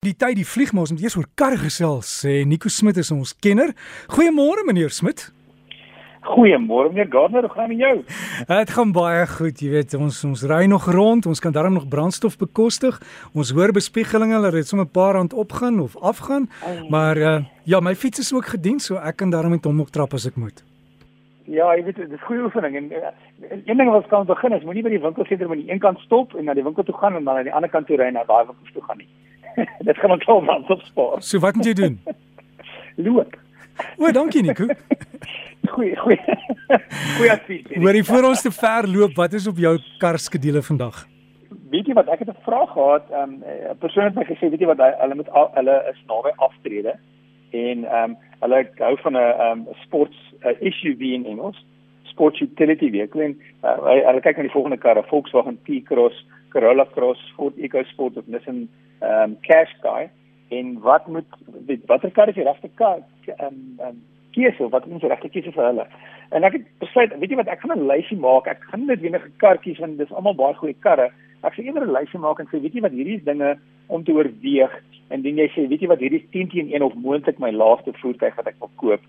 Die tyd die vlieg maar ons moet eers oor kar gesels sê Nico Smit is ons kenner. Goeiemôre meneer Smit. Goeiemôre meneer Gardner, hoe gaan dit met jou? Dit gaan baie goed, jy weet, ons ons ry nog rond, ons kan darm nog brandstof bekostig. Ons hoor bespiegelinge dat dit sommer 'n paar rand opgaan of afgaan. Maar uh, ja, my fiets is ook gedien, so ek kan darm met hom ook trap as ek moet. Ja, jy weet, dit is goeie oefening en uh, een ding wat kan begin is moenie by die winkelsentrum aan die een kant stop en na die winkel toe gaan en dan aan die ander kant toe ry na daai winkel toe gaan nie. dit gaan ons al van opspaar. So wat moet jy doen? Loop. O, dankie Nico. goeie, goeie. Goeie advies. Hoor jy voor ons te ver loop, wat is op jou kar skedule vandag? Weet jy wat ek het 'n vraag gehad, ehm, 'n um, persoon het my gesê, weet jy wat hulle met al, hulle is naby aftrede en ehm um, hulle hou van 'n ehm um, sports uh, SUV in Engels, sports utility vehicle en uh, hulle kyk na die volgende karre, Volkswagen T-Cross, Corolla Cross, Ford EcoSport of Nissan ehm um, Qashqai en wat moet weet watter kar is die regte kar? Ehm um, um, keuse wat die regte keuse vir hulle? En ek het besluit weet jy wat ek gaan 'n lysie maak. Ek gaan net enige kar kies want dis almal baie goeie karre. Ek sê eerder 'n lysie maak en sê weet jy wat hierdie dinge om te oorweeg. En dan jy sê weet jy wat hierdie is 10 teen 1 of moontlik my laaste voertuig wat ek wil koop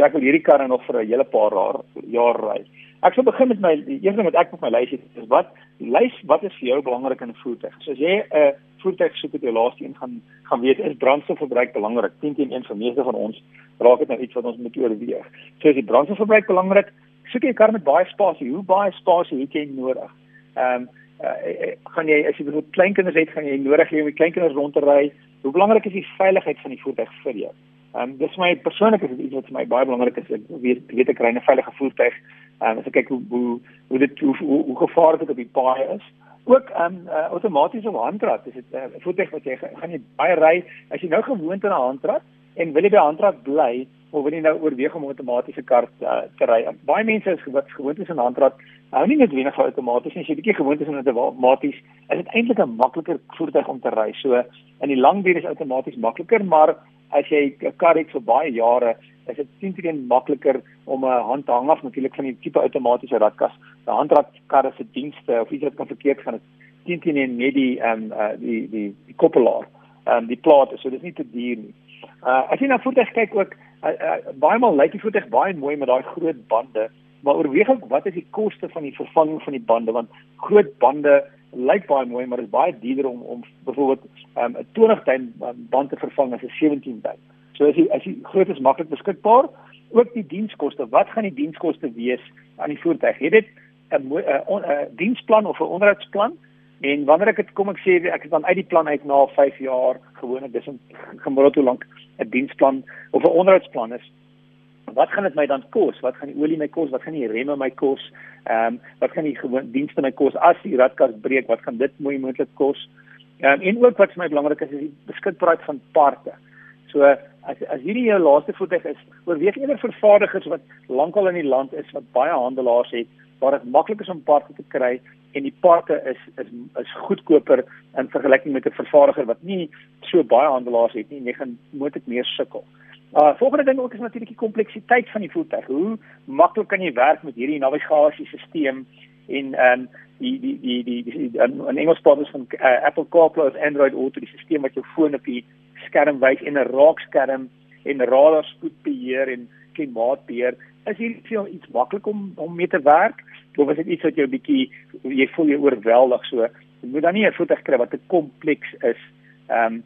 so ek wil hierdie karre nog vir 'n hele paar jaar jaar ry Ek sal begin met my eerste ding wat ek op my lys het is wat lys wat is vir jou belangrik in 'n voertuig. So as jy 'n uh, voertuig soek wat jy laaste een gaan gaan weet is brandstofverbruik belangrik. 10 teen 1 vir meeste van ons raak dit nou iets wat ons moet oorweeg. So as die brandstofverbruik belangrik, soek jy 'n kar met baie spasie. Hoe baie spasie het jy nodig? Ehm um, uh, gaan jy as jy bijvoorbeeld kleinkinders het, gaan jy nodig hê om die kleinkinders rond te ry. Hoe belangrik is die veiligheid van die voertuig vir jou? Ehm um, dis my persoonlike is iets wat vir my baie belangrik is. Ek weet weet ek ry 'n veilige voertuig. Ehm um, as ek kyk hoe hoe hoe dit hoe, hoe, hoe gevaarlik dit op die paai is. Ook ehm um, uh, outomaties op handrat. Dis 'n uh, voertuig wat jy gaan jy baie ry as jy nou gewoond aan 'n handrat en wil jy by handrat bly of wil jy nou oorweeg om 'n outomatiese kar uh, te ry. Baie mense is gewoond aan handrat. Hou nie net wenig van outomaties nie. As jy bietjie gewoond is aan outomaties, is dit eintlik 'n makliker voertuig om te ry. So in die lang duur is outomaties makliker, maar as jy 'n kar het vir baie jare, is dit sien dit makliker om 'n hand te hang af natuurlik van die tipe outomatiese radkas. 'n Handradkar se dienste of iets wat kan verkeerd gaan, dit in net die ehm um, uh, die die die koppelaar, ehm um, die plate, so dis nie te duur nie. Uh as jy na voertuig kyk ook, uh, uh, baie maal lyk die voertuig baie mooi met daai groot bande, maar oorweeg ook wat is die koste van die vervanging van die bande want groot bande lyk baie mooi maar dit is baie duurder om om byvoorbeeld um, 'n 20 duim band te vervang as 'n 17 duim. So as jy as jy groot is maklik beskikbaar, ook die dienskoste, wat gaan die dienskoste wees aan die voertuig? Het dit 'n 'n diensplan of 'n onderhoudsplan? En wanneer ek dit kom ek sê ek is dan uit die plan uit na 5 jaar gewoonlik dis 'n gemiddeld hoe lank 'n diensplan of 'n onderhoudsplan is wat gaan dit my dan kos? Wat gaan die olie my kos? Wat gaan die remme my kos? Ehm um, wat gaan die gewoon dienste my kos as die radkas breek? Wat gaan dit mooi moontlik kos? Ehm um, en ook wat vir my belangrik is is die beskikbaarheid van parte. So as as hierdie jou laaste voertuig is, oorweeg eerder vervaardigers wat lankal in die land is wat baie handelaars het waar dit maklik is om parte te kry en die parte is is is goedkoper in vergelyking met 'n vervaardiger wat nie so baie handelaars het nie, jy gaan moontlik meer sukkel. Uh volgende ding ook is natuurlik die kompleksiteit van die voertuig. Hoe maklik kan jy werk met hierdie navigasiesisteem en ehm um, die die die die, die in Engels praat ons van uh, Apple CarPlay of Android Auto, die stelsel wat jou foon op die skerm wys en 'n raakskerm en radar spoedbeheer en klimaatbeheer. Is hierdie veel iets maklik om om mee te werk? Of is dit iets wat jou bietjie jy voel jy oorweldig so? Jy moet dan nie 'n voertuig kry wat te kompleks is. Ehm um,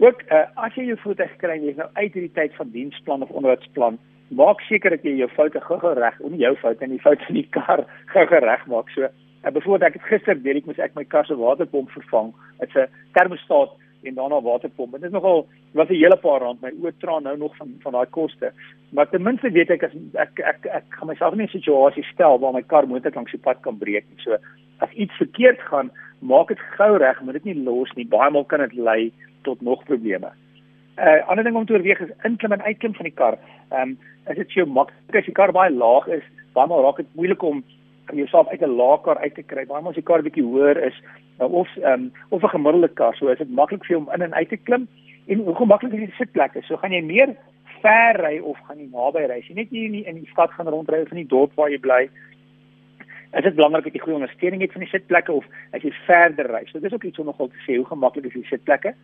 Ook uh, as jy jou voertuig kry en jy's nou uit hierdie tyd van diensplan of onderhoudsplan, maak seker dat jy jou foute gou-gou reg, nie jou foute nie, die foute van die kar gou-gou reg maak. So, uh, byvoorbeeld ek het gister weet ek moes ek my kar se waterpomp vervang. Dit's 'n termostaat en daarna waterpomp. Dit is nogal was 'n hele paar rand. My oë traan nou nog van van daai koste. Maar ten minste weet ek as ek ek ek, ek gaan myself nie in 'n situasie stel waar my kar moontlik langs die pad kan breek nie. So as iets verkeerd gaan, maak dit gou reg, moet dit nie los nie. Baie maal kan dit lei tot nog probleme. 'n uh, Ander ding om te oorweeg is inklim en uitklim van die kar. Ehm um, as dit so maklik as die kar baie laag is, maal raak dit moeilik om jouself uit 'n lae kar uit te kry. Baie maal as die kar bietjie hoër is uh, of ehm um, of 'n gemiddelde kar, so is dit maklik vir jou om in en uit te klim en hoe gemaklik is die sitplekke? So gaan jy meer ver ry of gaan jy naby ry? Jy net hier in die, in die stad gaan rondry of in die dorp waar jy bly, is dit belangrik dat jy goeie ondersteuning het van die sitplekke of as jy verder ry. So dis ook iets om nogal te sê hoe gemaklik is die sitplekke.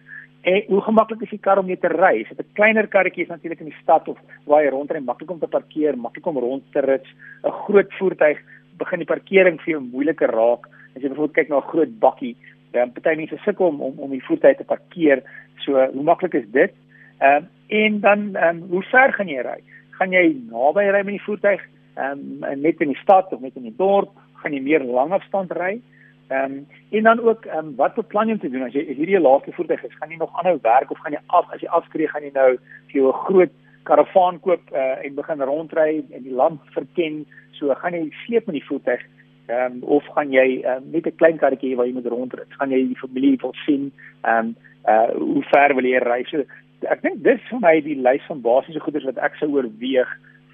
En hoe gemaklik is die kar om mee te ry? Is dit 'n kleiner karretjie is natuurlik in die stad of waar jy rondry, maklik om te parkeer, maklik om rond te ry. 'n Groot voertuig begin die parkering vir jou moeiliker raak. As jy byvoorbeeld kyk na 'n groot bakkie, dan party mense sukkel om om om die voertuig te parkeer. So, hoe maklik is dit? Ehm um, en dan ehm um, hoe ver gaan jy ry? Gaan jy naby ry met die voertuig? Ehm um, net in die stad of net in die dorp? Gaan jy meer langafstand ry? Ehm um, en dan ook ehm um, wat beplan jy om te doen as jy hierdie jou laaste voertuig is? Gaan jy nog aanhou werk of gaan jy af as jy afskree gaan jy nou vir jou 'n groot karavaan koop uh, en begin rondry en die land verken? So gaan jy sleep met die voertuig ehm um, of gaan jy um, net 'n klein karretjie waar jy moet rondry? Gaan jy die familie wil sien? Ehm um, uh hoe ver wil jy ry? So ek dink dis vir my die lys van basiese goederes wat ek sou oorweeg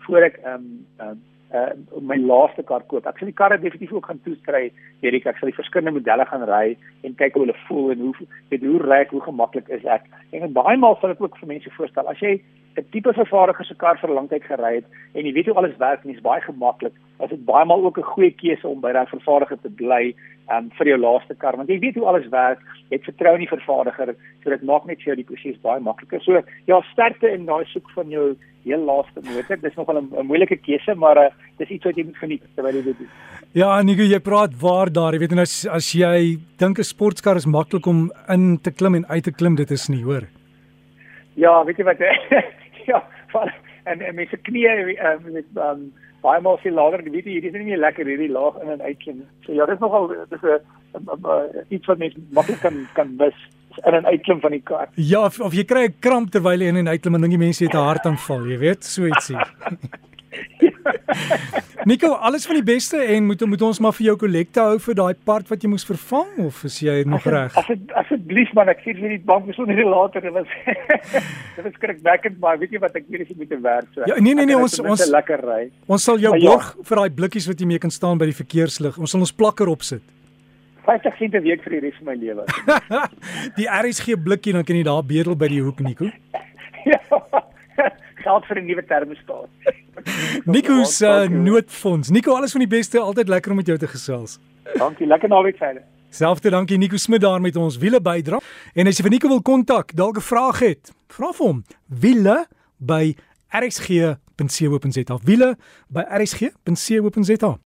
voor ek ehm um, um, uh my laaste kar koop. Ek sal die karre definitief ook gaan toestry, Erik. Ek sal die verskillende modelle gaan ry en kyk hoe hulle voel en hoe weet hoe ry ek, hoe gemaklik is ek. En baie maal sal ek ook vir mense voorstel as jy 'n tipe vervaardiger se kar vir 'n lang tyd gery het en jy weet hoe alles werk en dit is baie gemaklik, is dit baie maal ook 'n goeie keuse om by daai vervaardiger te bly um, vir jou laaste kar want jy weet hoe alles werk, jy het vertrou in die vervaardiger, so dit maak net vir jou die proses baie makliker. So ja, sterkte in daai soek van jou heel laaste motor. Dis nogal 'n moeilike keuse, maar uh, dis iets wat jy moet geniet terwyl jy dit doen. Ja, Nico, jy praat waar daar, jy weet en as as jy dink 'n sportkar is maklik om in te klim en uit te klim, dit is nie, hoor. Ja, weet jy wat ja, en en mense knie uh, met um, baie maal sien later, weet jy, hierdie is nie meer lekker hierdie laag in en uit klim. So ja, dit is nogal dis 'n iets wat mense maklik kan kan mis in en uitklim van die kar. Ja, of, of jy kry 'n kramp terwyl jy in en uitklim en dink die mense het 'n hartaanval, jy weet, so ietsie. Nico, alles van die beste en moet moet ons maar vir jou kollekte hou vir daai part wat jy moes vervang of is jy nog reg? As dit asseblief man, ek sê vir die bank besonder die later dit was dit was skrikwekkend maar weet jy wat ek as jy moet werk so. Ja, nee nee nee, ons ons lekker ry. Ons sal jou ja. borg ja. vir daai blikkies wat jy mee kan staan by die verkeerslig. Ons sal ons plakker opsit. 50 sent 'n week vir die res van my lewe. die RSG blikkie dan kan jy daar bedel by die hoek Nico. ja. Geld vir 'n nuwe termostaat. Nico se uh, noodfonds. Nico, alles van die beste. Altyd lekker om met jou te gesels. Dankie. Lekker naweek vir julle. Selfde dankie Nico Smit daar met ons wiele bydra. En as jy vir Nico wil kontak, dalk 'n vraag het, vra vir hom. Wiele by rsg.co.za. Wiele by rsg.co.za.